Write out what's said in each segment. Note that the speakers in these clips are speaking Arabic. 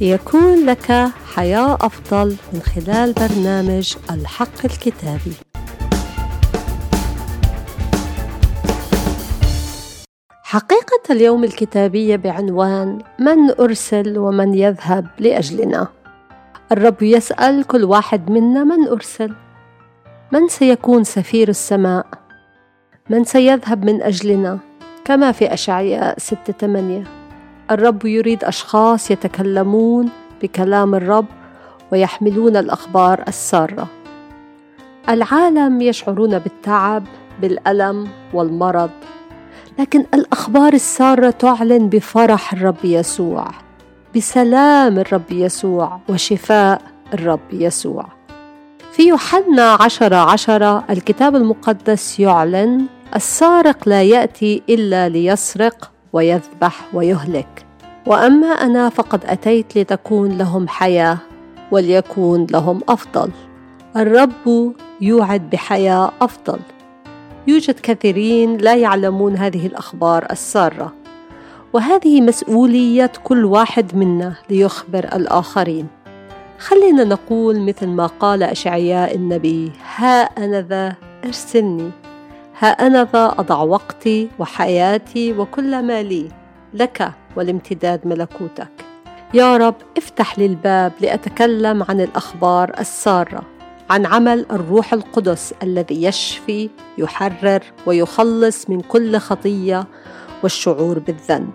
ليكون لك حياة أفضل من خلال برنامج الحق الكتابي. حقيقة اليوم الكتابية بعنوان من أرسل ومن يذهب لأجلنا. الرب يسأل كل واحد منا من أرسل؟ من سيكون سفير السماء؟ من سيذهب من أجلنا؟ كما في أشعياء 6 8 الرب يريد أشخاص يتكلمون بكلام الرب ويحملون الأخبار السارة. العالم يشعرون بالتعب بالألم والمرض لكن الأخبار السارة تعلن بفرح الرب يسوع بسلام الرب يسوع وشفاء الرب يسوع. في يوحنا عشرة عشرة الكتاب المقدس يعلن السارق لا يأتي إلا ليسرق ويذبح ويهلك. وأما أنا فقد أتيت لتكون لهم حياة وليكون لهم أفضل. الرب يوعد بحياة أفضل. يوجد كثيرين لا يعلمون هذه الأخبار السارة. وهذه مسؤولية كل واحد منا ليخبر الآخرين. خلينا نقول مثل ما قال أشعياء النبي ها أنا ذا ارسلني. ها أنا ذا أضع وقتي وحياتي وكل ما لي لك ولامتداد ملكوتك. يا رب افتح لي الباب لأتكلم عن الأخبار السارة عن عمل الروح القدس الذي يشفي يحرر ويخلص من كل خطية والشعور بالذنب.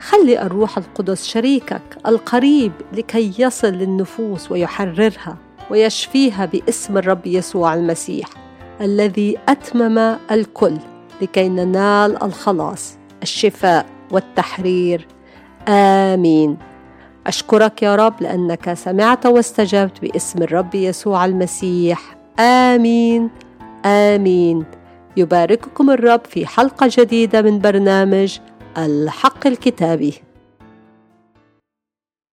خلي الروح القدس شريكك القريب لكي يصل للنفوس ويحررها ويشفيها باسم الرب يسوع المسيح. الذي أتمم الكل لكي ننال الخلاص الشفاء والتحرير. آمين. أشكرك يا رب لأنك سمعت واستجبت باسم الرب يسوع المسيح. آمين. آمين. يبارككم الرب في حلقة جديدة من برنامج الحق الكتابي.